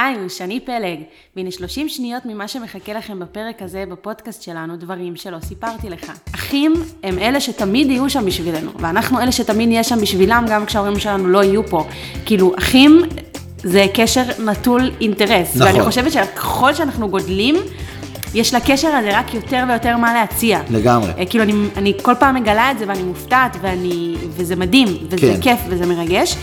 היי, הוא שני פלג, והנה 30 שניות ממה שמחכה לכם בפרק הזה בפודקאסט שלנו, דברים שלא סיפרתי לך. אחים הם אלה שתמיד יהיו שם בשבילנו, ואנחנו אלה שתמיד נהיה שם בשבילם גם כשההורים שלנו לא יהיו פה. כאילו, אחים זה קשר נטול אינטרס. נכון. ואני חושבת שככל שאנחנו גודלים, יש לקשר הזה רק יותר ויותר מה להציע. לגמרי. אה, כאילו, אני, אני כל פעם מגלה את זה ואני מופתעת, ואני, וזה מדהים, וזה כן. כיף וזה מרגש.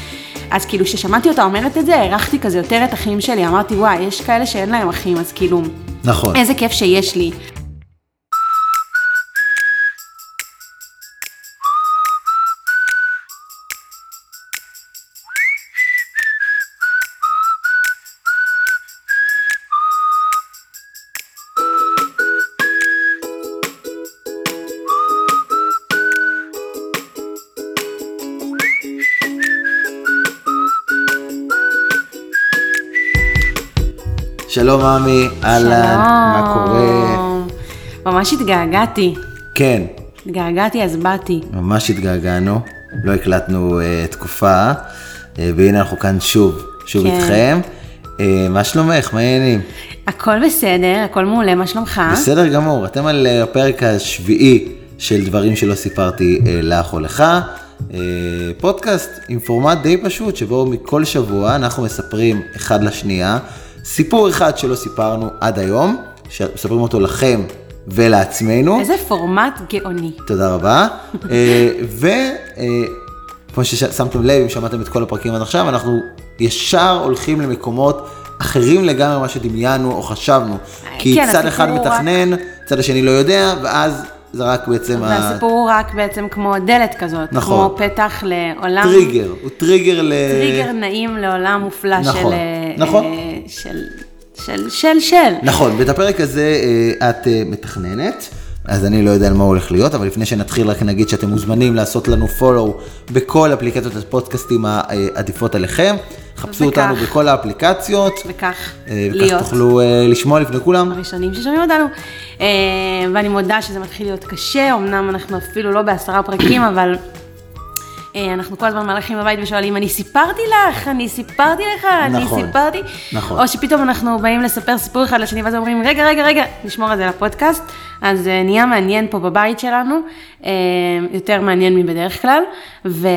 אז כאילו, כששמעתי אותה אומרת את זה, הערכתי כזה יותר את אחים שלי. אמרתי, וואי, יש כאלה שאין להם אחים, אז כאילו, נכון. איזה כיף שיש לי. שלום עמי, אהלן, מה קורה? ממש התגעגעתי. כן, התגעגעתי, אז באתי. ממש התגעגענו, לא הקלטנו אה, תקופה, אה, והנה אנחנו כאן שוב, שוב כן. איתכם. אה, מה שלומך? מה העניינים? הכל בסדר, הכל מעולה, מה שלומך? בסדר גמור, אתם על הפרק השביעי של דברים שלא סיפרתי אה, לך או לך. פודקאסט עם פורמט די פשוט, שבו מכל שבוע אנחנו מספרים אחד לשנייה סיפור אחד שלא סיפרנו עד היום, שמספרים אותו לכם ולעצמנו. איזה פורמט גאוני. תודה רבה. וכמו ששמתם לב, אם שמעתם את כל הפרקים עד עכשיו, אנחנו ישר הולכים למקומות אחרים לגמרי ממה שדמיינו או חשבנו. כי כן, צד אחד מתכנן, צד השני לא יודע, ואז זה רק בעצם והסיפור הוא רק בעצם כמו דלת כזאת. נכון. כמו פתח לעולם. הטריגר, הוא טריגר ל... טריגר נעים לעולם מופלא נכון, של... אה, נכון. של... של... של... של. נכון, ואת הפרק הזה אה, את אה, מתכננת, אז אני לא יודע על מה הולך להיות, אבל לפני שנתחיל רק נגיד שאתם מוזמנים לעשות לנו follow בכל אפליקציות הפודקאסטים העדיפות עליכם. חפשו וכך. אותנו בכל האפליקציות, וכך אה, וכך להיות. תוכלו אה, לשמוע לפני כולם. הראשונים ששומעים אותנו. אה, ואני מודה שזה מתחיל להיות קשה, אמנם אנחנו אפילו לא בעשרה פרקים, אבל אנחנו כל הזמן מהלכים בבית ושואלים, אני סיפרתי לך, אני סיפרתי לך, אני נכון, סיפרתי. נכון. או שפתאום אנחנו באים לספר סיפור אחד לשני, ואז אומרים, רגע, רגע, רגע, נשמור על זה לפודקאסט. אז אה, נהיה מעניין פה בבית שלנו, אה, יותר מעניין מבדרך כלל, ו-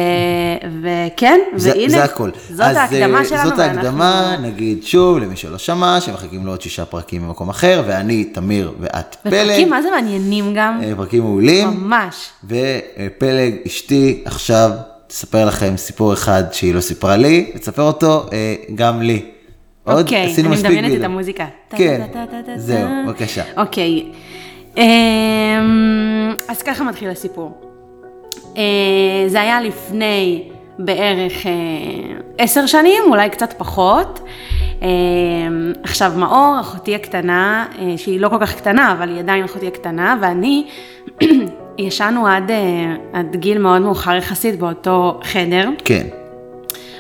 וכן, זה, והנה, זה הכל. זאת אז, ההקדמה אה, שלנו. זאת ואנחנו- ההקדמה, נגיד שוב, למי שלא שמע, שמחכים לעוד שישה פרקים במקום אחר, ואני, תמיר, ואת פלג. ופרקים, מה זה מעניינים גם? פרקים מעולים. ממש. ופלג, אשתי, עכשיו תספר לכם סיפור אחד שהיא לא סיפרה לי, ותספר אותו גם לי. עוד אוקיי, עשינו אני מספיק מדמיינת את. המוזיקה. כן. זהו, בבקשה. אוקיי, אז ככה מתחיל הסיפור. אה, זה היה לפני בערך אה, עשר שנים, אולי קצת פחות. אה, עכשיו, מאור, אחותי הקטנה, אה, שהיא לא כל כך קטנה, אבל היא עדיין אחותי הקטנה, ואני ישנו עד, עד גיל מאוד מאוחר יחסית באותו חדר. כן,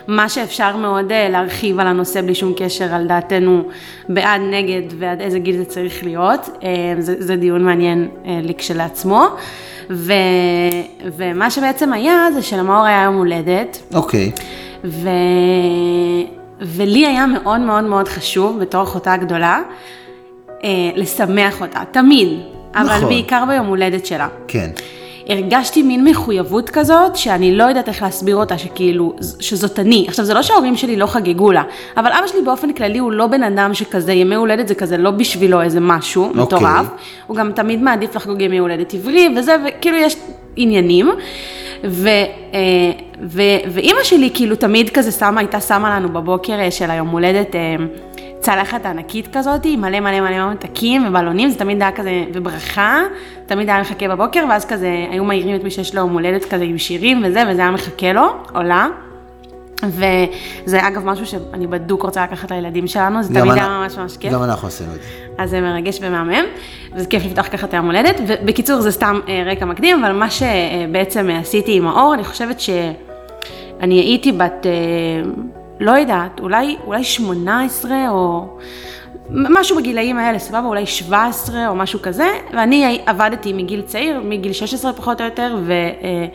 מה שאפשר מאוד אה, להרחיב על הנושא בלי שום קשר על דעתנו בעד, נגד ועד איזה גיל זה צריך להיות. אה, זה, זה דיון מעניין אה, לכשלעצמו. ו, ומה שבעצם היה זה שלמאור היה יום הולדת, אוקיי. ו, ולי היה מאוד מאוד מאוד חשוב בתור אחותה הגדולה אה, לשמח אותה, תמיד, אבל נכון. בעיקר ביום הולדת שלה. כן, הרגשתי מין מחויבות כזאת, שאני לא יודעת איך להסביר אותה, שכאילו, שזאת אני. עכשיו, זה לא שההורים שלי לא חגגו לה, אבל אבא שלי באופן כללי הוא לא בן אדם שכזה, ימי הולדת זה כזה לא בשבילו איזה משהו אוקיי. מטורף. הוא גם תמיד מעדיף לחגוג ימי הולדת עברי וזה, וכאילו יש עניינים. ו, אה, ו, ואימא שלי כאילו תמיד כזה שמה, הייתה שמה לנו בבוקר של היום הולדת אה, צלחת ענקית כזאת, עם מלא מלא מלא ממתקים ובלונים, זה תמיד היה כזה, וברכה, תמיד היה מחכה בבוקר, ואז כזה היו מעירים את מי שיש לו יום הולדת כזה עם שירים וזה, וזה היה מחכה לו, עולה. וזה אגב משהו שאני בדוק רוצה לקחת לילדים שלנו, זה תמיד היה ממש ממש כיף. גם אנחנו עשינו את זה. אז זה מרגש ומהמם, וזה כיף לפתוח ככה את היום הולדת, ובקיצור זה סתם אה, רקע מקדים, אבל מה שבעצם עשיתי עם האור, אני חושבת שאני הייתי בת, אה, לא יודעת, אולי, אולי 18 או משהו בגילאים האלה, סבבה, אולי 17 או משהו כזה, ואני עבדתי מגיל צעיר, מגיל 16 פחות או יותר, ו... אה,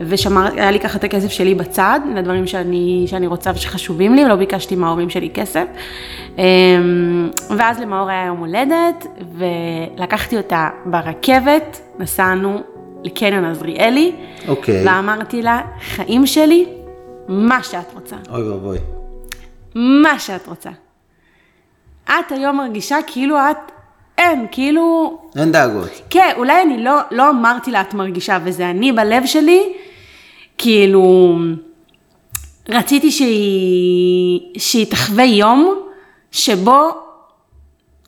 והיה לי ככה את הכסף שלי בצד, לדברים שאני, שאני רוצה ושחשובים לי, ולא ביקשתי מההורים שלי כסף. אמ, ואז למאור היה יום הולדת, ולקחתי אותה ברכבת, נסענו לקניון עזריאלי, אוקיי. ואמרתי לה, חיים שלי, מה שאת רוצה. אוי ואבוי. מה שאת רוצה. את היום מרגישה כאילו את, אין, כאילו, אין דאגות. כן, אולי אני לא, לא אמרתי לה את מרגישה, וזה אני בלב שלי, כאילו, רציתי שהיא, שהיא תחווה יום שבו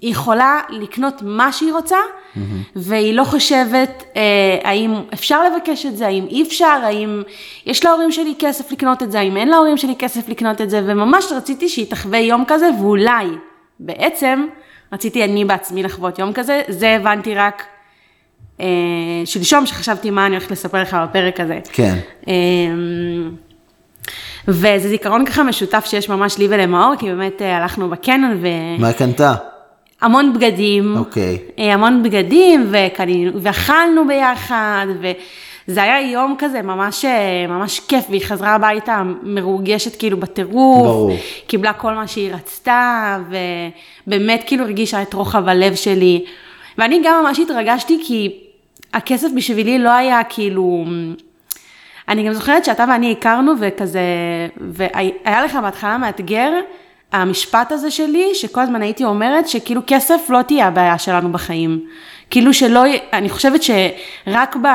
היא יכולה לקנות מה שהיא רוצה, mm-hmm. והיא לא חושבת אה, האם אפשר לבקש את זה, האם אי אפשר, האם יש להורים שלי כסף לקנות את זה, האם אין להורים שלי כסף לקנות את זה, וממש רציתי שהיא תחווה יום כזה, ואולי, בעצם, רציתי אני בעצמי לחוות יום כזה, זה הבנתי רק אה, שלשום, שחשבתי מה אני הולכת לספר לך בפרק הזה. כן. אה, וזה זיכרון ככה משותף שיש ממש לי ולמאור, כי באמת אה, הלכנו בקניון ו... מה קנתה? המון בגדים, אוקיי. אה, המון בגדים, וקנינו, ואכלנו ביחד, וזה היה יום כזה ממש, אה, ממש כיף, והיא חזרה הביתה מרוגשת כאילו בטירוף, ברור. קיבלה כל מה שהיא רצתה, ובאמת כאילו הרגישה את רוחב הלב שלי. ואני גם ממש התרגשתי, כי הכסף בשבילי לא היה כאילו... אני גם זוכרת שאתה ואני הכרנו וכזה, והיה לך בהתחלה מאתגר, המשפט הזה שלי, שכל הזמן הייתי אומרת שכאילו כסף לא תהיה הבעיה שלנו בחיים. כאילו שלא, אני חושבת שרק ב,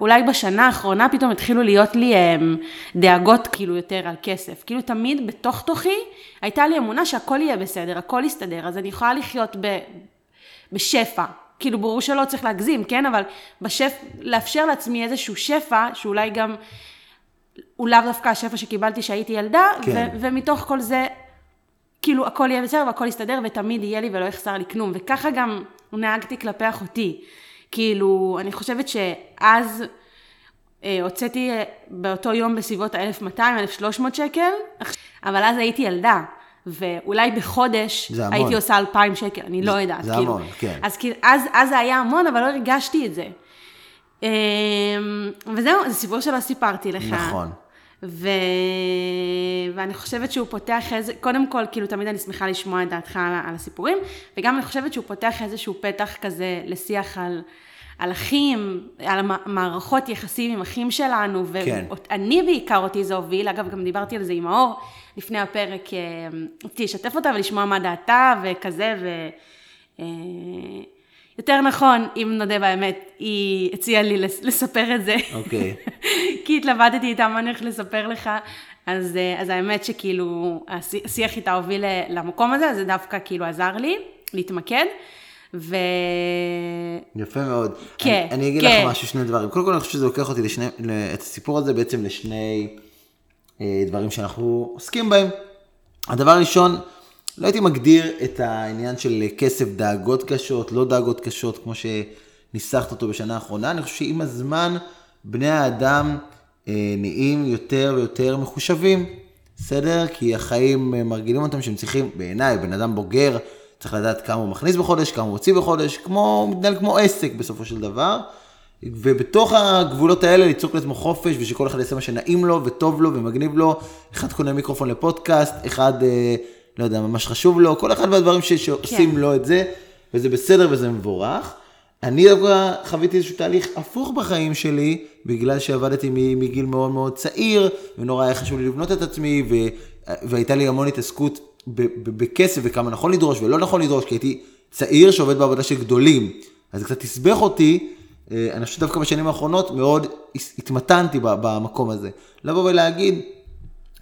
אולי בשנה האחרונה פתאום התחילו להיות לי הם, דאגות כאילו יותר על כסף. כאילו תמיד בתוך תוכי הייתה לי אמונה שהכל יהיה בסדר, הכל יסתדר, אז אני יכולה לחיות ב, בשפע. כאילו ברור שלא צריך להגזים, כן? אבל בשפ... לאפשר לעצמי איזשהו שפע, שאולי גם, הוא לאו דווקא השפע שקיבלתי שהייתי ילדה, כן. ו... ומתוך כל זה, כאילו הכל יהיה בסדר והכל יסתדר ותמיד יהיה לי ולא יחסר לי כלום. וככה גם נהגתי כלפי אחותי. כאילו, אני חושבת שאז אה, הוצאתי אה, באותו יום בסביבות ה-1200-1300 שקל, אבל אז הייתי ילדה. ואולי בחודש זה. הייתי עושה 2,000 שקל, אני לא יודעת. זה כאילו. המון, כן. אז, כאילו, אז, אז זה היה המון, אבל לא הרגשתי את זה. אמ, וזהו, זה סיפור שלא סיפרתי לך. נכון. ו... ואני חושבת שהוא פותח איזה, קודם כל, כאילו תמיד אני שמחה לשמוע את דעתך על, על הסיפורים, וגם אני חושבת שהוא פותח איזשהו פתח כזה לשיח על, על אחים, על המערכות יחסים עם אחים שלנו, כן. ואני בעיקר אותי זה הוביל, אגב גם דיברתי על זה עם מאור לפני הפרק, אה, רציתי לשתף אותה ולשמוע מה דעתה וכזה, ו... אה, יותר נכון, אם נודה באמת, היא הציעה לי לספר את זה. אוקיי. כי התלבטתי איתה מה אני הולכת לספר לך, אז, אה, אז האמת שכאילו השיח איתה הוביל למקום הזה, אז זה דווקא כאילו עזר לי להתמקד. ו... יפה מאוד. כן, אני, אני אגיד כן. לך משהו, שני דברים. קודם כל, אני חושב שזה לוקח אותי לשני, את הסיפור הזה בעצם לשני אה, דברים שאנחנו עוסקים בהם. הדבר הראשון, לא הייתי מגדיר את העניין של כסף דאגות קשות, לא דאגות קשות, כמו שניסחת אותו בשנה האחרונה. אני חושב שעם הזמן, בני האדם אה, נהיים יותר ויותר מחושבים, בסדר? כי החיים אה, מרגילים אותם שהם צריכים, בעיניי, בן אדם בוגר, צריך לדעת כמה הוא מכניס בחודש, כמה הוא מוציא בחודש, כמו, הוא מתנהל כמו עסק בסופו של דבר. ובתוך הגבולות האלה ליצוק לעצמו חופש, ושכל אחד יעשה מה שנעים לו וטוב לו ומגניב לו. אחד קונה מיקרופון לפודקאסט, אחד, אה, לא יודע, ממש חשוב לו, כל אחד והדברים שעושים כן. לו את זה, וזה בסדר וזה מבורך. אני דווקא חוויתי איזשהו תהליך הפוך בחיים שלי, בגלל שעבדתי מגיל מאוד מאוד צעיר, ונורא היה חשוב לי לבנות את עצמי, ו- והייתה לי המון התעסקות בכסף וכמה נכון לדרוש ולא נכון לדרוש, כי הייתי צעיר שעובד בעבודה של גדולים. אז זה קצת הסבך אותי, אה, אני חושב שדווקא בשנים האחרונות מאוד התמתנתי במקום הזה. לבוא ולהגיד,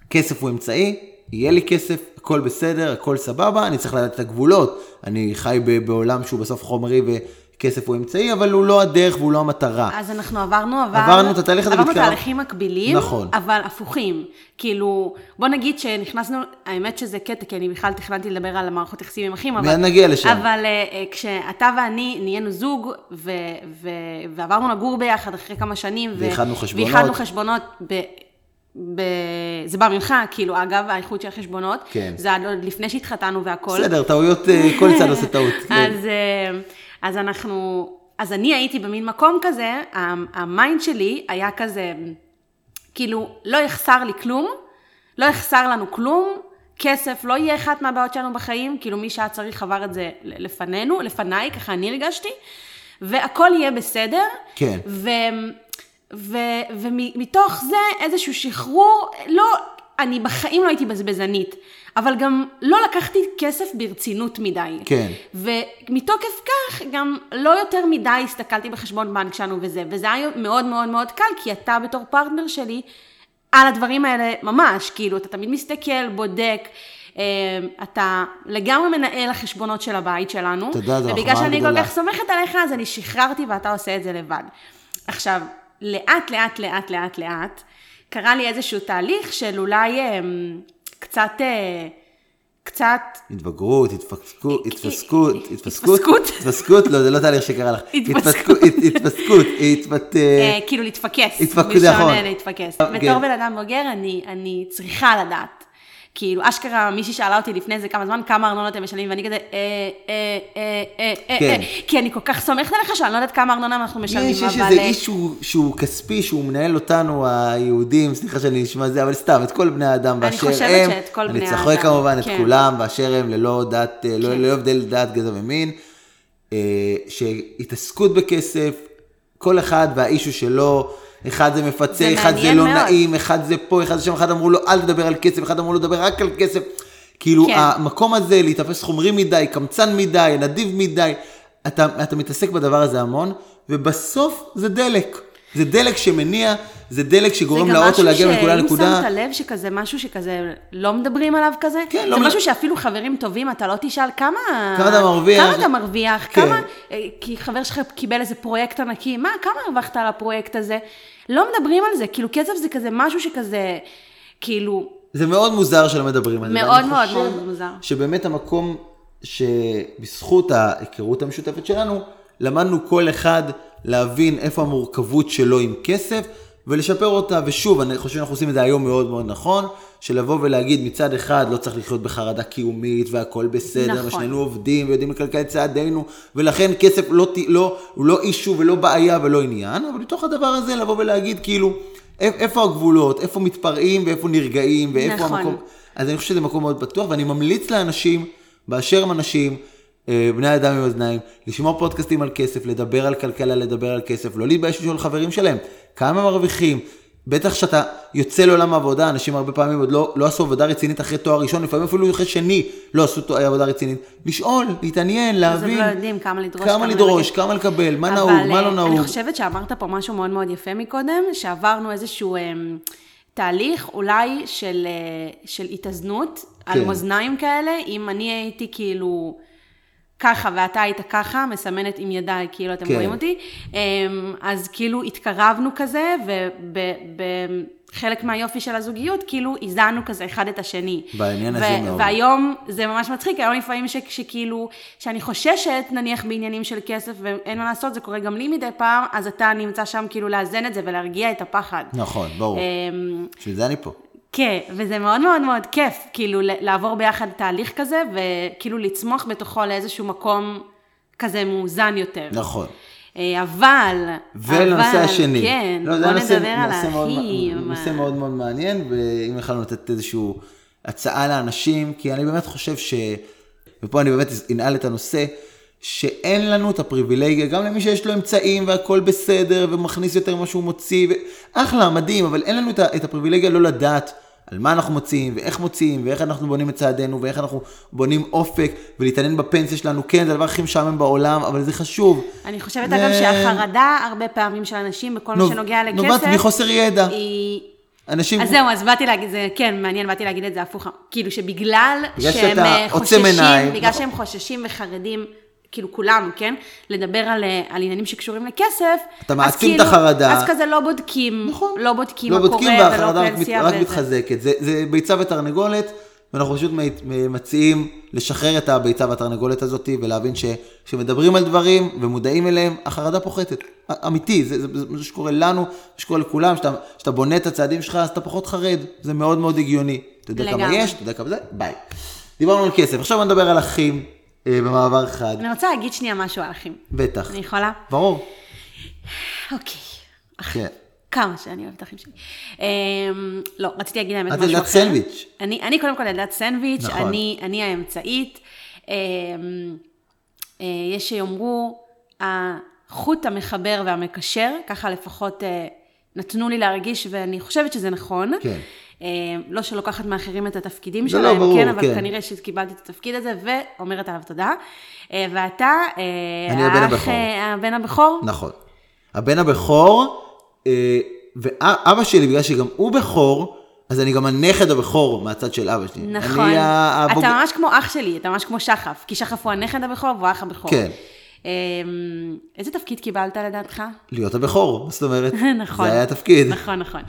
כסף הוא אמצעי, יהיה לי כסף, הכל בסדר, הכל סבבה, אני צריך לדעת את הגבולות. אני חי בעולם שהוא בסוף חומרי וכסף הוא אמצעי, אבל הוא לא הדרך והוא לא המטרה. אז אנחנו עברנו, אבל... עברנו את התהליך הזה עברנו והתקרב- תהליכים מקבילים, נכון. אבל הפוכים. כאילו, בוא נגיד שנכנסנו, האמת שזה קטע, כי אני בכלל תכננתי לדבר על המערכות יחסים עם אחים, אבל... נגיע לשם. אבל אה, כשאתה ואני נהיינו זוג, ו, ו, ועברנו לגור ביחד אחרי כמה שנים, ו- ואיחדנו חשבונות. ואיחדנו חשבונות, ב, ב, זה בא ממך, כאילו, אגב, האיחוד של החשבונות, כן. זה עוד לפני שהתחתנו והכל. בסדר, טעויות, אה, כל צד עושה טעות. כן. אז, אז אנחנו, אז אני הייתי במין מקום כזה, ה mind שלי היה כזה, כאילו, לא יחסר לי כלום, לא יחסר לנו כלום, כסף לא יהיה אחת מהבעיות שלנו בחיים, כאילו מי שהיה צריך עבר את זה לפנינו, לפניי, ככה אני הרגשתי, והכל יהיה בסדר. כן. ו, ו, ומתוך זה איזשהו שחרור, לא, אני בחיים לא הייתי בזבזנית, אבל גם לא לקחתי כסף ברצינות מדי. כן. ומתוקף כך, גם לא יותר מדי הסתכלתי בחשבון בנק שלנו וזה, וזה היה מאוד מאוד מאוד קל, כי אתה בתור פרטנר שלי, על הדברים האלה ממש, כאילו, אתה תמיד מסתכל, בודק. אה, אתה לגמרי מנהל החשבונות של הבית שלנו. תודה, זו ובגלל שאני כל כך סומכת עליך, אז אני שחררתי ואתה עושה את זה לבד. עכשיו, לאט, לאט, לאט, לאט, לאט, קרה לי איזשהו תהליך של אולי אה, קצת... אה, קצת... התבגרות, התפסקות, התפסקות, התפסקות? התפסקות, לא, זה לא תהליך שקרה לך. התפסקות. התפסקות, התפת... כאילו להתפקס. התפקות, נכון. להתפקס. בתור בן אדם בוגר, אני צריכה לדעת. כאילו, אשכרה, מישהי שאלה אותי לפני איזה כמה זמן, כמה ארנונה אתם משלמים, ואני כזה, אה, אה, אה, אה, אה, כן. אה, כי אני כל כך סומכת עליך שאני לא יודעת כמה ארנונה אנחנו משלמים, יש, יש איזה איש שהוא, שהוא כספי, שהוא מנהל אותנו, היהודים, סליחה שאני נשמע זה, אבל סתם, את כל בני האדם באשר הם. אני חושבת שאת כל בני האדם. אני צוחק כמובן כן. את כולם באשר הם, ללא דת, לא, כן. לא הבדל דת, גזע ומין. שהתעסקות בכסף, כל אחד והאישו שלו, אחד זה מפצה, זה אחד זה לא מאוד. נעים, אחד זה פה, אחד זה שם, אחד אמרו לו אל תדבר על כסף, אחד אמרו לו לדבר רק על כסף. כאילו כן. המקום הזה, להיתפס חומרי מדי, קמצן מדי, נדיב מדי, אתה, אתה מתעסק בדבר הזה המון, ובסוף זה דלק. זה דלק שמניע, זה דלק שגורם לאוטו להגיע מנקודה לנקודה. זה גם משהו שאם שמת לב שכזה משהו שכזה לא מדברים עליו כזה, כן, לא זה מ... משהו שאפילו חברים טובים, אתה לא תשאל כמה... כמה אתה מרוויח. כמה אתה מרוויח, כן. כמה... אה, כי חבר שלך קיבל איזה פרויקט ענקי, מה, כמה הרווחת על הפרויקט הזה? לא מדברים על זה, כאילו כסף זה כזה משהו שכזה, כאילו... זה מאוד מוזר שלא מדברים על זה. מאוד מאוד מאוד מוזר. שבאמת המקום שבזכות ההיכרות המשותפת שלנו, למדנו כל אחד להבין איפה המורכבות שלו עם כסף ולשפר אותה. ושוב, אני חושב שאנחנו עושים את זה היום מאוד מאוד נכון, של לבוא ולהגיד מצד אחד לא צריך לחיות בחרדה קיומית והכל בסדר, נכון. ושנינו עובדים ויודעים לקלקל את צעדינו, ולכן כסף לא, לא, הוא לא אישו ולא בעיה ולא עניין, אבל בתוך הדבר הזה לבוא ולהגיד כאילו, איפה הגבולות, איפה מתפרעים ואיפה נרגעים ואיפה נכון. המקום. אז אני חושב שזה מקום מאוד פתוח, ואני ממליץ לאנשים, באשר הם אנשים, אה, בני אדם עם אוזניים, לשמוע פודקאסטים על כסף, לדבר על כלכלה, לדבר על כסף, לא להתבייש לשאול חברים שלהם, כמה מרוויחים. בטח כשאתה יוצא לעולם העבודה, אנשים הרבה פעמים עוד לא, לא עשו עבודה רצינית אחרי תואר ראשון, לפעמים אפילו אחרי שני לא עשו עבודה רצינית. לשאול, להתעניין, להבין. אז הם לא יודעים כמה לדרוש. כמה לדרוש, כמה לקבל, מה נהוג, מה לא אה, נהוג. אני חושבת שאמרת פה משהו מאוד מאוד יפה מקודם, שעברנו איזשהו אה, תהליך אולי של, אה, של התאזנות, כן. על מאזניים כאלה, אם אני הייתי כאילו... ככה ואתה היית ככה, מסמנת עם ידיי, כאילו אתם כן. רואים אותי. אמ, אז כאילו התקרבנו כזה, ובחלק מהיופי של הזוגיות, כאילו איזנו כזה אחד את השני. בעניין הזה מאוד. והיום זה ממש מצחיק, היום לפעמים ש, שכאילו, שאני חוששת נניח בעניינים של כסף, ואין מה לעשות, זה קורה גם לי מדי פעם, אז אתה נמצא שם כאילו לאזן את זה ולהרגיע את הפחד. נכון, ברור. אמ, בשביל זה אני פה. כן, וזה מאוד מאוד מאוד כיף, כאילו, לעבור ביחד תהליך כזה, וכאילו לצמוח בתוכו לאיזשהו מקום כזה מאוזן יותר. נכון. אה, אבל, ולנושא אבל, השני. כן, לא, בוא נדבר על האחים. נושא מאוד מאוד מעניין, ואם יכולנו לתת איזושהי הצעה לאנשים, כי אני באמת חושב ש... ופה אני באמת אנעל את הנושא, שאין לנו את הפריבילגיה, גם למי שיש לו אמצעים והכל בסדר, ומכניס יותר ממה שהוא מוציא, אחלה, מדהים, אבל אין לנו את הפריבילגיה לא לדעת על מה אנחנו מוציאים, ואיך מוציאים, ואיך אנחנו בונים את צעדינו, ואיך אנחנו בונים אופק, ולהתעניין בפנסיה שלנו. כן, זה הדבר הכי משעמם בעולם, אבל זה חשוב. אני חושבת, ו... אגב, שהחרדה, הרבה פעמים של אנשים, בכל מה שנוגע לכסף, נובעת מחוסר ידע. היא... אנשים... אז זהו, אז באתי להגיד, זה כן, מעניין, באתי להגיד את זה הפוך. כאילו שבגלל שהם אה, חוששים, בגלל נכון. שהם חוששים וחרדים כאילו כולנו, כן? לדבר על, אה, על עניינים שקשורים לכסף. אתה מעצים כאילו, את החרדה. אז כזה לא בודקים, נכון. לא בודקים לא מה בודקים קורה ולא פנסיה. רק, רק מתחזקת. זה, זה ביצה ותרנגולת, ואנחנו פשוט מציעים לשחרר את הביצה והתרנגולת הזאת ולהבין שכשמדברים על דברים ומודעים אליהם, החרדה פוחתת. אמיתי, זה, זה, זה זה שקורה לנו, שקורה לכולם, כשאתה בונה את הצעדים שלך, אז אתה פחות חרד. זה מאוד מאוד הגיוני. אתה יודע לגמרי. כמה יש, אתה יודע כמה זה, ביי. דיברנו על כסף, עכשיו נדבר על אחים. אה, במעבר חד. אני רוצה להגיד שנייה משהו על אחים. בטח. אני יכולה? ברור. אוקיי. כן. כמה שאני אוהבת את האחים שלי. אמ, לא, רציתי להגיד האמת את משהו אחר. ילדת סנדוויץ'. אני, אני קודם כל ילדת סנדוויץ', נכון. אני, אני האמצעית. אמ, אה, יש שיאמרו, החוט המחבר והמקשר, ככה לפחות אה, נתנו לי להרגיש, ואני חושבת שזה נכון. כן. אה, לא שלוקחת מאחרים את התפקידים לא, לא, שלהם, ברור, כן, אבל כן. כנראה שקיבלתי את התפקיד הזה, ואומרת עליו תודה. אה, ואתה, אה, אני הבן האח, הבכור. אה, הבן הבכור? נכון. הבן הבכור, ואבא שלי, בגלל שגם הוא בכור, אז אני גם הנכד הבכור מהצד של אבא שלי. נכון. אני הבוג- אתה ממש כמו אח שלי, אתה ממש כמו שחף, כי שחף הוא הנכד הבכור והוא האח הבכור. כן. אמ, איזה תפקיד קיבלת לדעתך? להיות הבכור, זאת אומרת? נכון. זה היה התפקיד. נכון, נכון.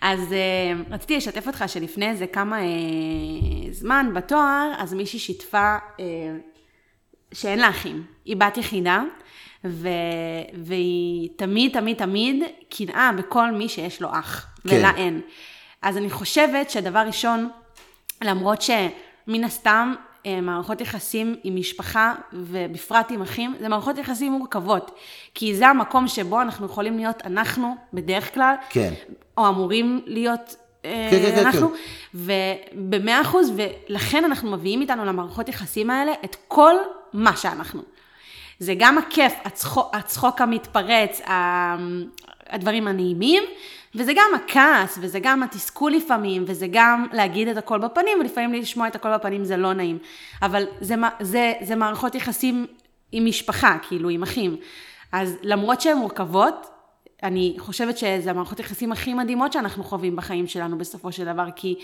אז uh, רציתי לשתף אותך שלפני איזה כמה uh, זמן בתואר, אז מישהי שיתפה uh, שאין לה אחים. היא בת יחידה, ו... והיא תמיד, תמיד, תמיד קנאה בכל מי שיש לו אח, כן. ולה אין. אז אני חושבת שדבר ראשון, למרות שמן הסתם מערכות יחסים עם משפחה ובפרט עם אחים, זה מערכות יחסים מורכבות. כי זה המקום שבו אנחנו יכולים להיות אנחנו, בדרך כלל, כן. או אמורים להיות אה, כן, כן, כן, אנחנו, ובמאה אחוז, ולכן אנחנו מביאים איתנו למערכות יחסים האלה את כל מה שאנחנו. זה גם הכיף, הצחוק, הצחוק המתפרץ, הדברים הנעימים, וזה גם הכעס, וזה גם התסכול לפעמים, וזה גם להגיד את הכל בפנים, ולפעמים לשמוע את הכל בפנים זה לא נעים. אבל זה, זה, זה מערכות יחסים עם משפחה, כאילו, עם אחים. אז למרות שהן מורכבות, אני חושבת שזה המערכות יחסים הכי מדהימות שאנחנו חווים בחיים שלנו בסופו של דבר, כי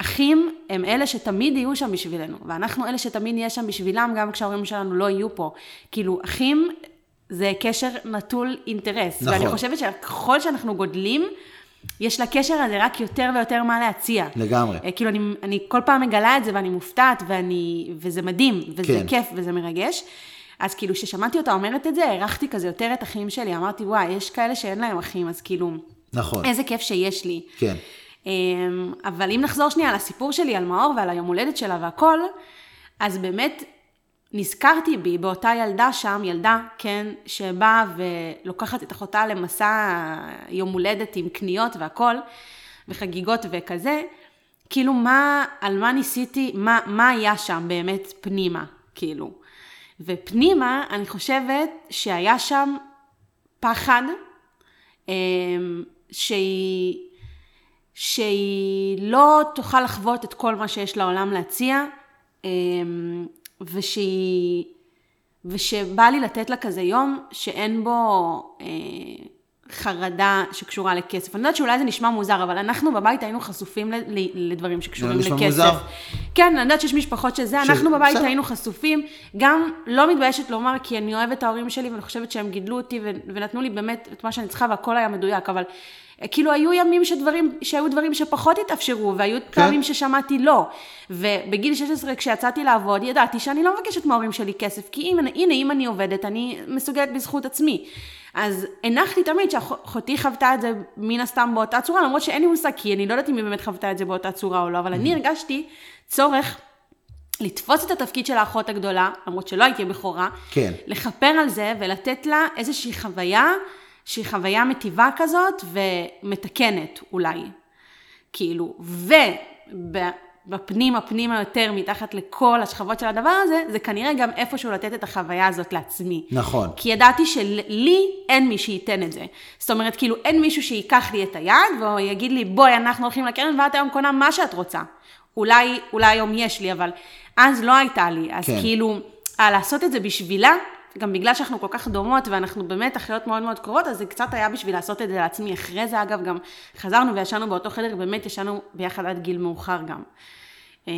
אחים הם אלה שתמיד יהיו שם בשבילנו, ואנחנו אלה שתמיד נהיה שם בשבילם, גם כשההורים שלנו לא יהיו פה. כאילו, אחים זה קשר נטול אינטרס. נכון. ואני חושבת שככל שאנחנו גודלים, יש לקשר הזה רק יותר ויותר מה להציע. לגמרי. אה, כאילו, אני, אני כל פעם מגלה את זה ואני מופתעת, ואני, וזה מדהים, וזה כן. כיף וזה מרגש. אז כאילו, כששמעתי אותה אומרת את זה, הערכתי כזה יותר את אחים שלי. אמרתי, וואי, יש כאלה שאין להם אחים, אז כאילו, נכון. איזה כיף שיש לי. כן. אמ, אבל אם נחזור שנייה לסיפור שלי על מאור ועל היום הולדת שלה והכל, אז באמת נזכרתי בי באותה ילדה שם, ילדה, כן, שבאה ולוקחת את אחותה למסע יום הולדת עם קניות והכל, וחגיגות וכזה, כאילו מה, על מה ניסיתי, מה, מה היה שם באמת פנימה, כאילו. ופנימה, אני חושבת שהיה שם פחד, אמ, שהיא, שהיא לא תוכל לחוות את כל מה שיש לעולם להציע, אמ, ושהיא, ושבא לי לתת לה כזה יום שאין בו אה, חרדה שקשורה לכסף. אני יודעת שאולי זה נשמע מוזר, אבל אנחנו בבית היינו חשופים ל- ל- לדברים שקשורים זה לכסף. נשמע מוזר? כן, אני יודעת שיש משפחות שזה, ש- אנחנו בבית בסדר. היינו חשופים, גם לא מתביישת לומר, כי אני אוהבת את ההורים שלי, ואני חושבת שהם גידלו אותי ונתנו לי באמת את מה שאני צריכה, והכל היה מדויק, אבל כאילו היו ימים שדברים, שהיו דברים שפחות התאפשרו, והיו כן. פעמים ששמעתי לא. ובגיל 16, כשיצאתי לעבוד, ידעתי שאני לא מבקשת מההורים שלי כסף, כי אם, הנה, אם אני עובדת, אני מסוגלת בזכות עצמי. אז הנחתי תמיד שאחותי חוותה את זה מן הסתם באותה צורה, למרות שאין לי מושג, כי אני לא יודעת אם היא באמת חוותה את זה באותה צורה או לא, אבל אני הרגשתי צורך לתפוס את התפקיד של האחות הגדולה, למרות שלא הייתי בכורה, כן. לכפר על זה ולתת לה איזושהי חוויה, שהיא חוויה מטיבה כזאת ומתקנת אולי. כאילו, ובפנים הפנימה יותר, מתחת לכל השכבות של הדבר הזה, זה כנראה גם איפשהו לתת את החוויה הזאת לעצמי. נכון. כי ידעתי שלי אין מי שייתן את זה. זאת אומרת, כאילו, אין מישהו שייקח לי את היד ויגיד לי, בואי, אנחנו הולכים לקרן ואת היום קונה מה שאת רוצה. אולי, אולי היום יש לי, אבל אז לא הייתה לי. אז כן. כן. כאילו, אה, לעשות את זה בשבילה, גם בגלל שאנחנו כל כך דומות ואנחנו באמת אחיות מאוד מאוד קרובות, אז זה קצת היה בשביל לעשות את זה לעצמי. אחרי זה, אגב, גם חזרנו וישנו באותו חדר, באמת ישנו ביחד עד גיל מאוחר גם. אמ,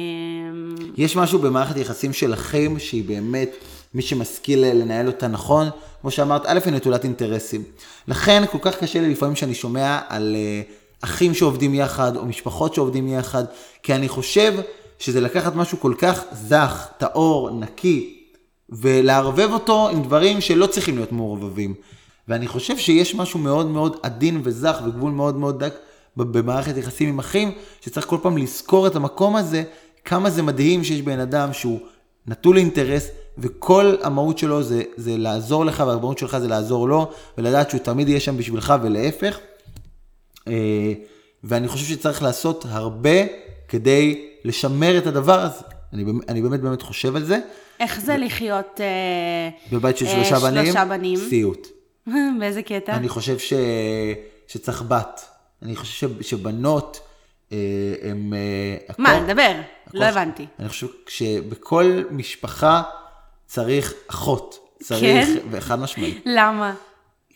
יש משהו במערכת יחסים שלכם, שהיא באמת, מי שמשכיל לנהל אותה נכון, כמו שאמרת, א', היא נטולת אינטרסים. לכן כל כך קשה לי לפעמים שאני שומע על אה, אחים שעובדים יחד, או משפחות שעובדים יחד, כי אני חושב שזה לקחת משהו כל כך זך, טהור, נקי, ולערבב אותו עם דברים שלא צריכים להיות מעורבבים. ואני חושב שיש משהו מאוד מאוד עדין וזך וגבול מאוד מאוד דק במערכת יחסים עם אחים, שצריך כל פעם לזכור את המקום הזה, כמה זה מדהים שיש בן אדם שהוא נטול אינטרס, וכל המהות שלו זה, זה לעזור לך, והמהות שלך זה לעזור לו, ולדעת שהוא תמיד יהיה שם בשבילך ולהפך. אה, ואני חושב שצריך לעשות הרבה כדי לשמר את הדבר הזה. אני, אני באמת באמת חושב על זה. איך זה לחיות אה, בבית של אה, שלושה בנים, שלושה בנים? סיוט. באיזה קטע? אני חושב ש... שצריך בת. אני חושב ש... שבנות אה, הם... מה, הכוח- דבר, הכוח- לא הבנתי. אני חושב שבכל משפחה צריך אחות. צריך, כן? וחד משמעית. למה?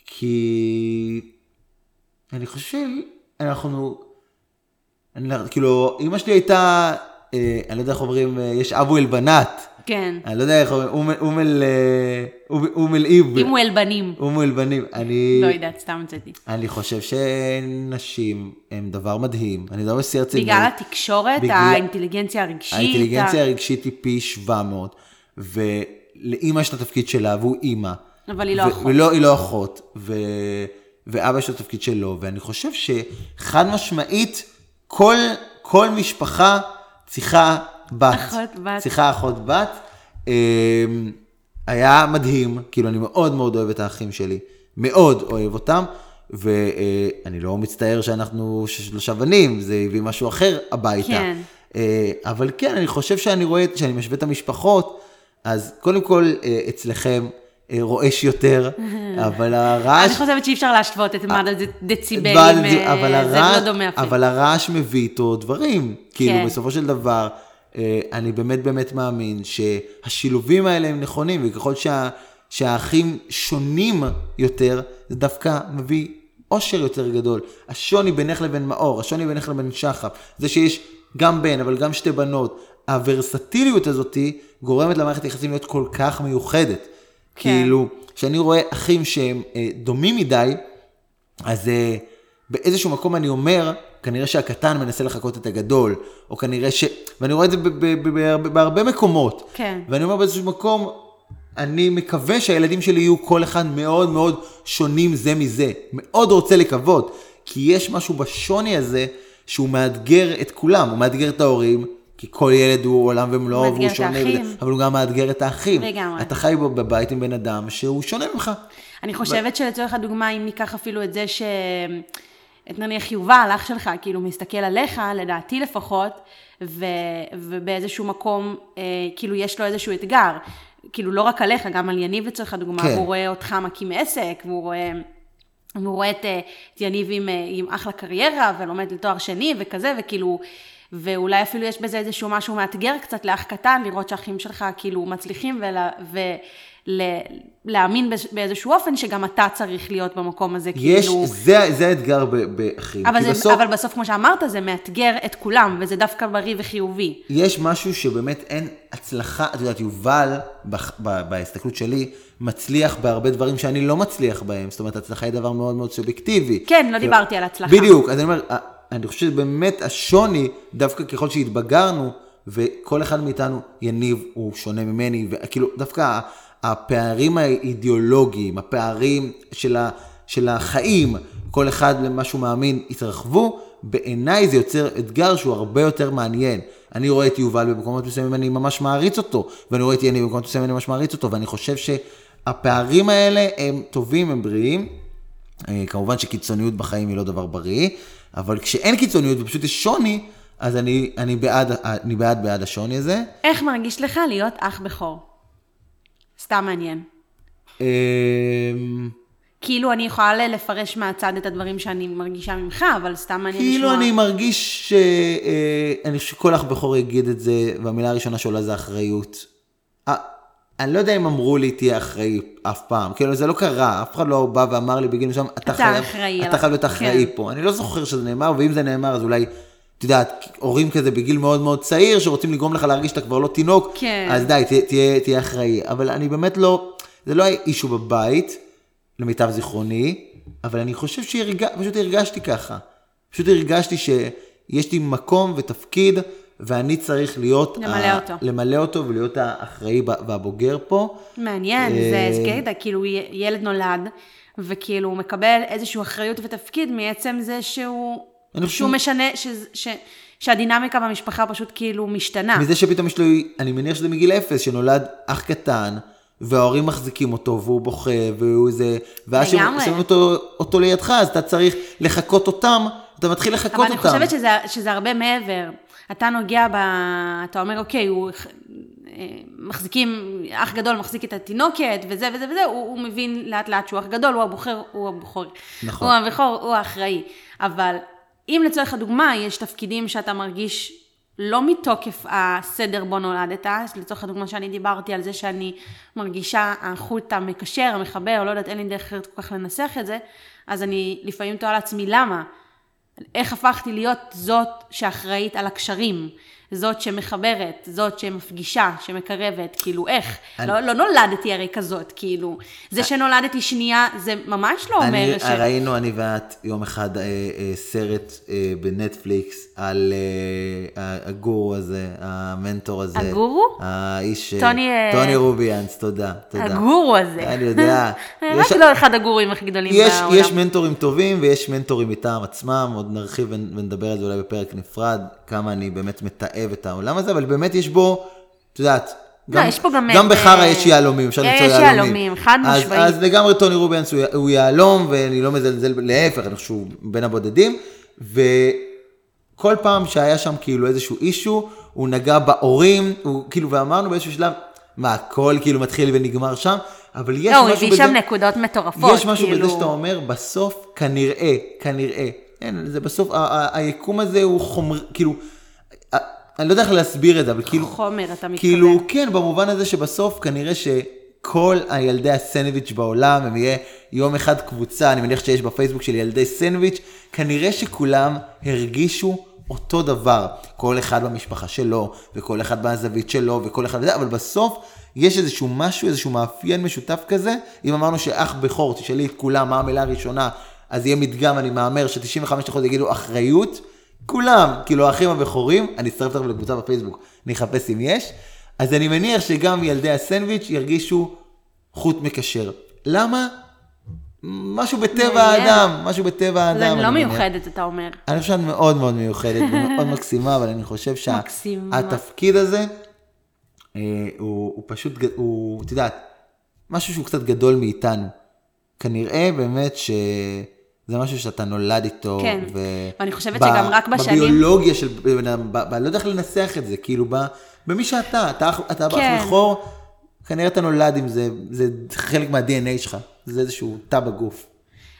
כי אני חושב שאנחנו, אני, לא- כאילו, אמא שלי הייתה, אה, אני לא יודע איך אומרים, אה, יש אבו אל בנת. כן. אני לא יודע איך אומרים, אום- אום אל, אה, אום- אום אל איב. אם הוא אל בנים. אום אל בנים. אני, לא יודעת, סתם המצאתי. אני חושב שנשים הם דבר מדהים. אני מדבר בשיא הרצינות. בגלל התקשורת, האינטליגנציה הרגשית. האינטליגנציה הרגשית היא פי 700, ולאימא יש את התפקיד שלה, והוא אימא. אבל היא לא אחות. ולא, היא לא אחות, ו... ואבא יש לו תפקיד שלו, ואני חושב שחד משמעית, כל, כל משפחה צריכה בת. אחות בת. צריכה אחות בת. אמ, היה מדהים, כאילו אני מאוד מאוד אוהב את האחים שלי, מאוד אוהב אותם, ואני לא מצטער שאנחנו שלושה בנים, זה הביא משהו אחר הביתה. כן. אה, אבל כן, אני חושב שאני רואה, כשאני משווה את המשפחות, אז קודם כל אה, אצלכם אה, רועש יותר, אבל הרעש... אני חושבת שאי אפשר להשוות את מדד דציבלים, זה לא דומה אפילו. אבל הרעש מביא איתו דברים. כאילו, כן. בסופו של דבר, אני באמת באמת מאמין שהשילובים האלה הם נכונים, וככל שה, שהאחים שונים יותר, זה דווקא מביא אושר יותר גדול. השוני בינך לבין מאור, השוני בינך לבין שחף, זה שיש גם בן, אבל גם שתי בנות, הוורסטיליות הזאתי גורמת למערכת היחסים להיות כל כך מיוחדת. כן. כאילו, כשאני רואה אחים שהם אה, דומים מדי, אז אה, באיזשהו מקום אני אומר, כנראה שהקטן מנסה לחקות את הגדול, או כנראה ש... ואני רואה את זה בהרבה, בהרבה מקומות. כן. ואני אומר באיזשהו מקום, אני מקווה שהילדים שלי יהיו כל אחד מאוד מאוד שונים זה מזה. מאוד רוצה לקוות, כי יש משהו בשוני הזה שהוא מאתגר את כולם, הוא מאתגר את ההורים. כי כל ילד הוא עולם ומלואו, והוא את שונה, האחים. וזה- אבל הוא גם מאתגר את האחים. לגמרי. אתה חי בבית עם בן אדם שהוא שונה ממך. אני חושבת שלצורך הדוגמה, אם ניקח אפילו את זה ש... את נניח יובל, אח שלך, כאילו מסתכל עליך, לדעתי לפחות, ו... ובאיזשהו מקום, אה, כאילו יש לו איזשהו אתגר. כאילו לא רק עליך, גם על יניב לצורך הדוגמה, כן. והוא רואה אותך מקים עסק, והוא רואה... והוא רואה את, אה, את יניב עם, אה, עם אחלה קריירה, ולומד לתואר שני וכזה, וכאילו, ואולי אפילו יש בזה איזשהו משהו מאתגר קצת לאח קטן, לראות שהאחים שלך כאילו מצליחים, ולהאמין באיזשהו אופן שגם אתה צריך להיות במקום הזה, יש, כאילו... זה, זה האתגר באחים. אבל, זה, בסוף אבל בסוף, כמו שאמרת, זה מאתגר את כולם, וזה דווקא בריא וחיובי. יש משהו שבאמת אין הצלחה, את יודעת, יובל, בח- ב- בהסתכלות שלי, מצליח בהרבה דברים שאני לא מצליח בהם. זאת אומרת, הצלחה היא דבר מאוד מאוד סובייקטיבי. כן, לא דיברתי על הצלחה. בדיוק, אז אני אומר, אני חושב שבאמת השוני, דווקא ככל שהתבגרנו, וכל אחד מאיתנו, יניב הוא שונה ממני, וכאילו, דווקא הפערים האידיאולוגיים, הפערים של, ה, של החיים, כל אחד למה שהוא מאמין, התרחבו, בעיניי זה יוצר אתגר שהוא הרבה יותר מעניין. אני רואה את יובל במקומות מסוימים, אני ממש מעריץ אותו, ואני רואה את יניב במקומות מסוימים, אני ממש מעריץ אותו, ואני חושב שהפערים האלה הם טובים, הם בריאים. אה, כמובן שקיצוניות בחיים היא לא דבר בריא, אבל כשאין קיצוניות ופשוט יש שוני, אז אני, אני, בעד, אני בעד בעד השוני הזה. איך מרגיש לך להיות אח בכור? סתם מעניין. אמ, כאילו אני יכולה לפרש מהצד את הדברים שאני מרגישה ממך, אבל סתם מעניין לשמוע. כאילו אני מרגיש ש... אה, אני חושב שכל אח בכור יגיד את זה, והמילה הראשונה שעולה זה אחריות. אני לא יודע אם אמרו לי תהיה אחראי אף פעם, כאילו זה לא קרה, אף אחד לא בא ואמר לי בגיל מסוים, אתה חייב, אחראי אתה חייב להיות אחראי כן. פה. אני לא זוכר שזה נאמר, ואם זה נאמר אז אולי, את יודעת, הורים כזה בגיל מאוד מאוד צעיר, שרוצים לגרום לך להרגיש שאתה כבר לא תינוק, כן. אז די, תהיה, תהיה, תהיה אחראי. אבל אני באמת לא, זה לא היה אישו בבית, למיטב זיכרוני, אבל אני חושב שפשוט הרגשתי ככה. פשוט הרגשתי שיש לי מקום ותפקיד, ואני צריך להיות... למלא ה- אותו. למלא אותו ולהיות האחראי והבוגר פה. מעניין, אה, זה, קטע, כאילו ילד נולד, וכאילו הוא מקבל איזושהי אחריות ותפקיד מעצם זה שהוא, שהוא משנה, ש, ש, שהדינמיקה במשפחה פשוט כאילו משתנה. מזה שפתאום יש לו, אני מניח שזה מגיל אפס, שנולד אח קטן, וההורים מחזיקים אותו, והוא בוכה, והוא זה, ואז. שמים אותו, אותו לידך, אז אתה צריך לחקות אותם, אתה מתחיל לחקות אבל אותם. אני חושבת שזה, שזה הרבה מעבר. אתה נוגע ב... אתה אומר, אוקיי, הוא... אה, מחזיקים, אח גדול מחזיק את התינוקת, וזה וזה וזה, הוא, הוא מבין לאט לאט שהוא אח גדול, הוא הבוחר, הוא הבכור. נכון. הוא הבכור, הוא האחראי. אבל אם לצורך הדוגמה, יש תפקידים שאתה מרגיש לא מתוקף הסדר בו נולדת, אז לצורך הדוגמה שאני דיברתי על זה שאני מרגישה החוט המקשר, המחבר, לא יודעת, אין לי דרך אחרת כל כך לנסח את זה, אז אני לפעמים תוהה לעצמי, למה? איך הפכתי להיות זאת שאחראית על הקשרים, זאת שמחברת, זאת שמפגישה, שמקרבת, כאילו איך? אני- לא, לא נולדתי הרי כזאת, כאילו. זה שנולדתי שנייה, זה ממש לא אומר אני, ש... ראינו, אני ואת, יום אחד אה, אה, סרט אה, בנטפליקס על אה, הגורו הזה, המנטור הזה. הגורו? האיש... אה, טוני, אה, טוני רוביאנס, תודה, תודה. הגורו הזה. אני יודע. רק יש- לא אחד הגורואים הכי גדולים יש, בעולם. יש מנטורים טובים ויש מנטורים מטעם עצמם, עוד נרחיב ונ- ונדבר על זה אולי בפרק נפרד, כמה אני באמת מתעב את העולם הזה, אבל באמת יש בו, את יודעת, לא, יש פה גם גם את, בחרא אה, יש יהלומים, אפשר יש למצוא יהלומים. יהלומים, חד אז- משמעית. אז לגמרי טוני רוביאנס הוא, הוא יהלום, ואני לא מזלזל, להפך, אני חושב שהוא בין הבודדים, וכל פעם שהיה שם כאילו איזשהו אישו, הוא נגע בהורים, הוא כאילו, ואמרנו באיזשהו שלב, מה, הכל כאילו מתחיל ונגמר שם, אבל יש לא, הוא משהו הביא בזה... שם נקודות מטורפות, יש משהו כאילו... בזה שאתה אומר, בסוף, כנראה, כנראה, אין, זה בסוף, היקום הזה הוא חומר, כאילו, אני לא יודע איך להסביר את זה, אבל כאילו, חומר, אתה מתכוון. כאילו, כן, במובן הזה שבסוף כנראה שכל הילדי הסנדוויץ' בעולם, הם יהיה יום אחד קבוצה, אני מניח שיש בפייסבוק של ילדי סנדוויץ', כנראה שכולם הרגישו אותו דבר, כל אחד במשפחה שלו, וכל אחד מהזווית שלו, וכל אחד וזה, אבל בסוף יש איזשהו משהו, איזשהו מאפיין משותף כזה, אם אמרנו שאח בכור, תשאלי את כולם מה המילה הראשונה, אז יהיה מדגם, אני מהמר, ש-95% יגידו אחריות, כולם, כאילו האחים הבכורים, אני אצטרף תכף לקבוצה בפייסבוק, אני אחפש אם יש, אז אני מניח שגם ילדי הסנדוויץ' ירגישו חוט מקשר. למה? משהו בטבע. האדם, משהו בטבע האדם. אני לא. מיוחדת, אתה אומר. אני חושב שאת מאוד מאוד מיוחדת ומאוד מקסימה, אבל אני חושב. שהתפקיד הזה, אה, הוא, פשוט, הוא, את יודעת, משהו שהוא קצת גדול מאיתנו. כנראה באמת שזה משהו שאתה נולד איתו. כן. ו... ואני חושבת ב- שגם רק בשנים- בביולוגיה של בן אדם, ב- ב- לא יודע איך לנסח את זה, כאילו, ב, במי שאתה, אתה, אתה כן. אח בכור, כנראה אתה נולד עם זה, זה חלק מה-DNA שלך, זה איזשהו תא בגוף.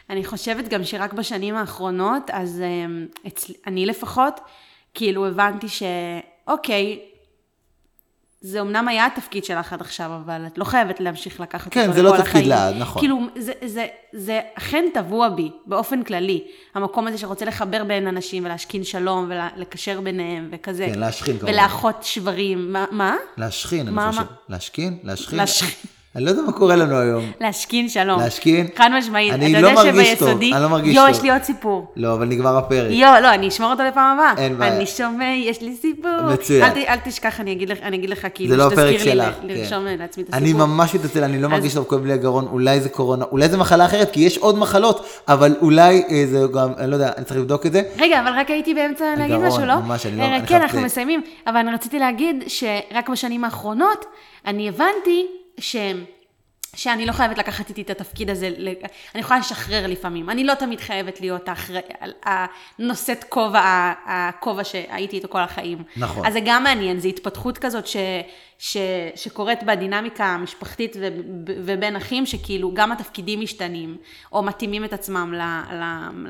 אני חושבת גם שרק בשנים האחרונות, אז אמ, אצל, אני לפחות, כאילו הבנתי שאוקיי, זה אמנם היה התפקיד שלך עד עכשיו, אבל את לא חייבת להמשיך לקחת כן, אותו זה לא לכל תפקיד החיים. לעד, נכון. כאילו, זה, זה, זה אכן טבוע בי, באופן כללי. המקום הזה שרוצה לחבר בין אנשים ולהשכין שלום ולקשר ביניהם וכזה. כן, להשכין כמובן. ולאחות שברים. מה? מה? להשכין, אני מה, חושב. מה? להשכין? להשכין? להשכין. אני לא יודע מה קורה לנו היום. להשכין שלום. להשכין? חד משמעית. אני לא מרגיש טוב, אני לא מרגיש יו, טוב. יש לי עוד סיפור. לא, אבל נגמר הפרק. יו, לא, אני אשמור אותו לפעם הבאה. אין בעיה. אני שומע, יש לי סיפור. מצוין. אל, תשכח, אני אגיד לך, אני אגיד לך כאילו, זה לא הפרק שלך. ל- לרשום כן. לעצמי את אני הסיפור. ממש מתנצל, אני לא מרגיש טוב, כואב לי הגרון, אולי זה קורונה, אולי זה מחלה אחרת, כי יש עוד מחלות, אבל אולי אה, זה גם, אני לא יודע, אני צריך לבדוק את זה. רגע, אבל רק הייתי באמצע להגיד משהו, לא? ממש, אני לא- אה, אני כן, אנחנו מסיימים, אבל אני רציתי להגיד שרק בשנים האחרונות, אני הבנתי ש... שאני לא חייבת לקחת איתי את התפקיד הזה, אני יכולה לשחרר לפעמים, אני לא תמיד חייבת להיות האחראי, הנושאת כובע, הכובע שהייתי איתו כל החיים. נכון. אז זה גם מעניין, זו התפתחות כזאת ש, ש, שקורית בדינמיקה המשפחתית ו, ובין אחים, שכאילו גם התפקידים משתנים, או מתאימים את עצמם ל, ל,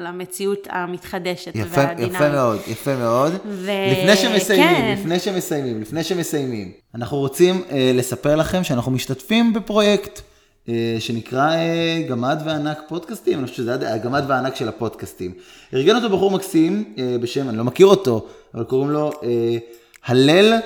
למציאות המתחדשת יפה, והדינמית. יפה מאוד, יפה מאוד. ו- לפני שמסיימים, כן. לפני שמסיימים, לפני שמסיימים, אנחנו רוצים אה, לספר לכם שאנחנו משתתפים בפרויקט אה, שנקרא אה, גמד וענק פודקאסטים, אני חושב שזה הגמד והענק של הפודקאסטים. ארגן אותו בחור מקסים אה, בשם, אני לא מכיר אותו, אבל קוראים לו הלל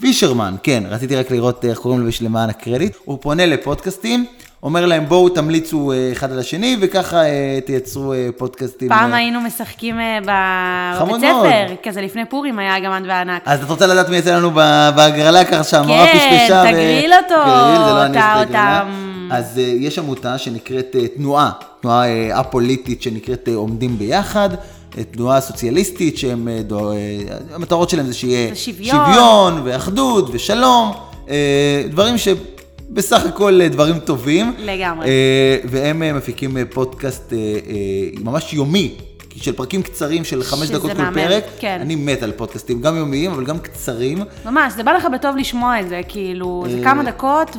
פישרמן, כן, רציתי רק לראות איך קוראים לו למען הקרדיט. הוא פונה לפודקאסטים. אומר להם בואו תמליצו אה, אחד על השני וככה אה, תייצרו אה, פודקאסטים. פעם היינו משחקים בבית. ספר, כזה לפני פורים היה גמד וענק. אז את רוצה לדעת מי יצא לנו בהגרלה ככה שהמורה כן, פשפשה? ו- תגריל אותו, לא אותה-. אותם. אז יש עמותה שנקראת תנועה, תנועה א-פוליטית שנקראת עומדים ביחד, תנועה סוציאליסטית שהם, uh, דו, uh, המטרות שלהם זה שיהיה שוויון. שוויון ואחדות ושלום, uh, דברים ש... בסך הכל אה, דברים טובים. לגמרי. אה, והם אה, מפיקים אה, פודקאסט אה, אה, ממש יומי. של פרקים קצרים של חמש דקות כל מהמם, פרק. כן. אני מת על פודקאסטים, גם יומיים, אבל גם קצרים. ממש, זה בא לך בטוב לשמוע את זה, כאילו, זה כמה דקות,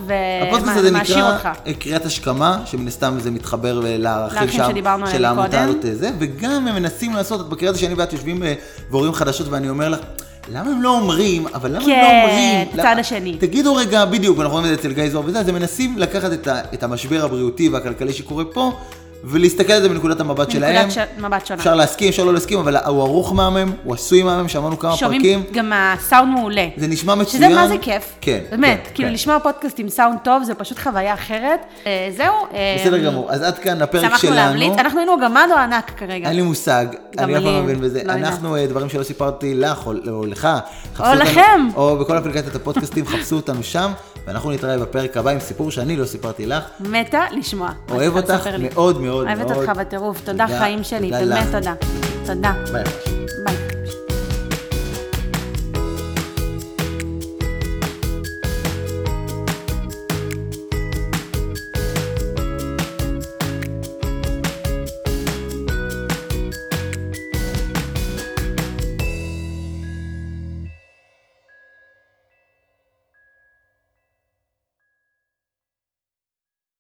הפודקאסט הזה ומעשיר נקרא אותך. אה, קריאת השכמה, שמן הסתם זה מתחבר לערכים שם, של העמותה. הזאת, אה, זה, וגם הם מנסים לעשות, את זה שאני ואת יושבים אה, ורואים חדשות ואני אומר לך, למה הם לא אומרים, אבל למה הם כן, לא אומרים? את למה- הצד השני. תגידו רגע, בדיוק, אנחנו רואים את זה אצל גיא זוהר וזה, אז הם מנסים לקחת את, ה, את המשבר הבריאותי והכלכלי שקורה פה, ולהסתכל על זה מנקודת המבט שלהם. מנקודת ש- מבט שונה. אפשר להסכים, אפשר לא להסכים, אבל הוא ערוך מהמם, הוא עשוי מהמם, שמענו כמה פרקים. שומעים גם הסאונד מעולה. זה נשמע שזה מצוין. מה זה כיף. כן. באמת, כן, כאילו כן. לשמוע פודקאסט עם סאונד טוב זה פשוט חוויה אחרת. אה, זהו. אה, בסדר גמור, אז עד כאן הפרק שמחנו שלנו. להמליץ. אנחנו היינו גמד או ענק כרגע? אין לי מושג, אני אף פעם לא מבין בזה. לא. אנחנו, אה, דברים שלא סיפרתי לך או או לך. או אותנו- לכם. או בכל אפליקציית הפודקאסטים, חפשו אותנו שם, ואנחנו נתראה בפרק הבא עם סיפור שאני לא סיפרתי לך. מתה לשמוע. אוהב אותך לי. מאוד מאוד מאוד. אוהבת אותך בטירוף. תודה חיים שלי, תודה באמת. תודה. תודה. ביי.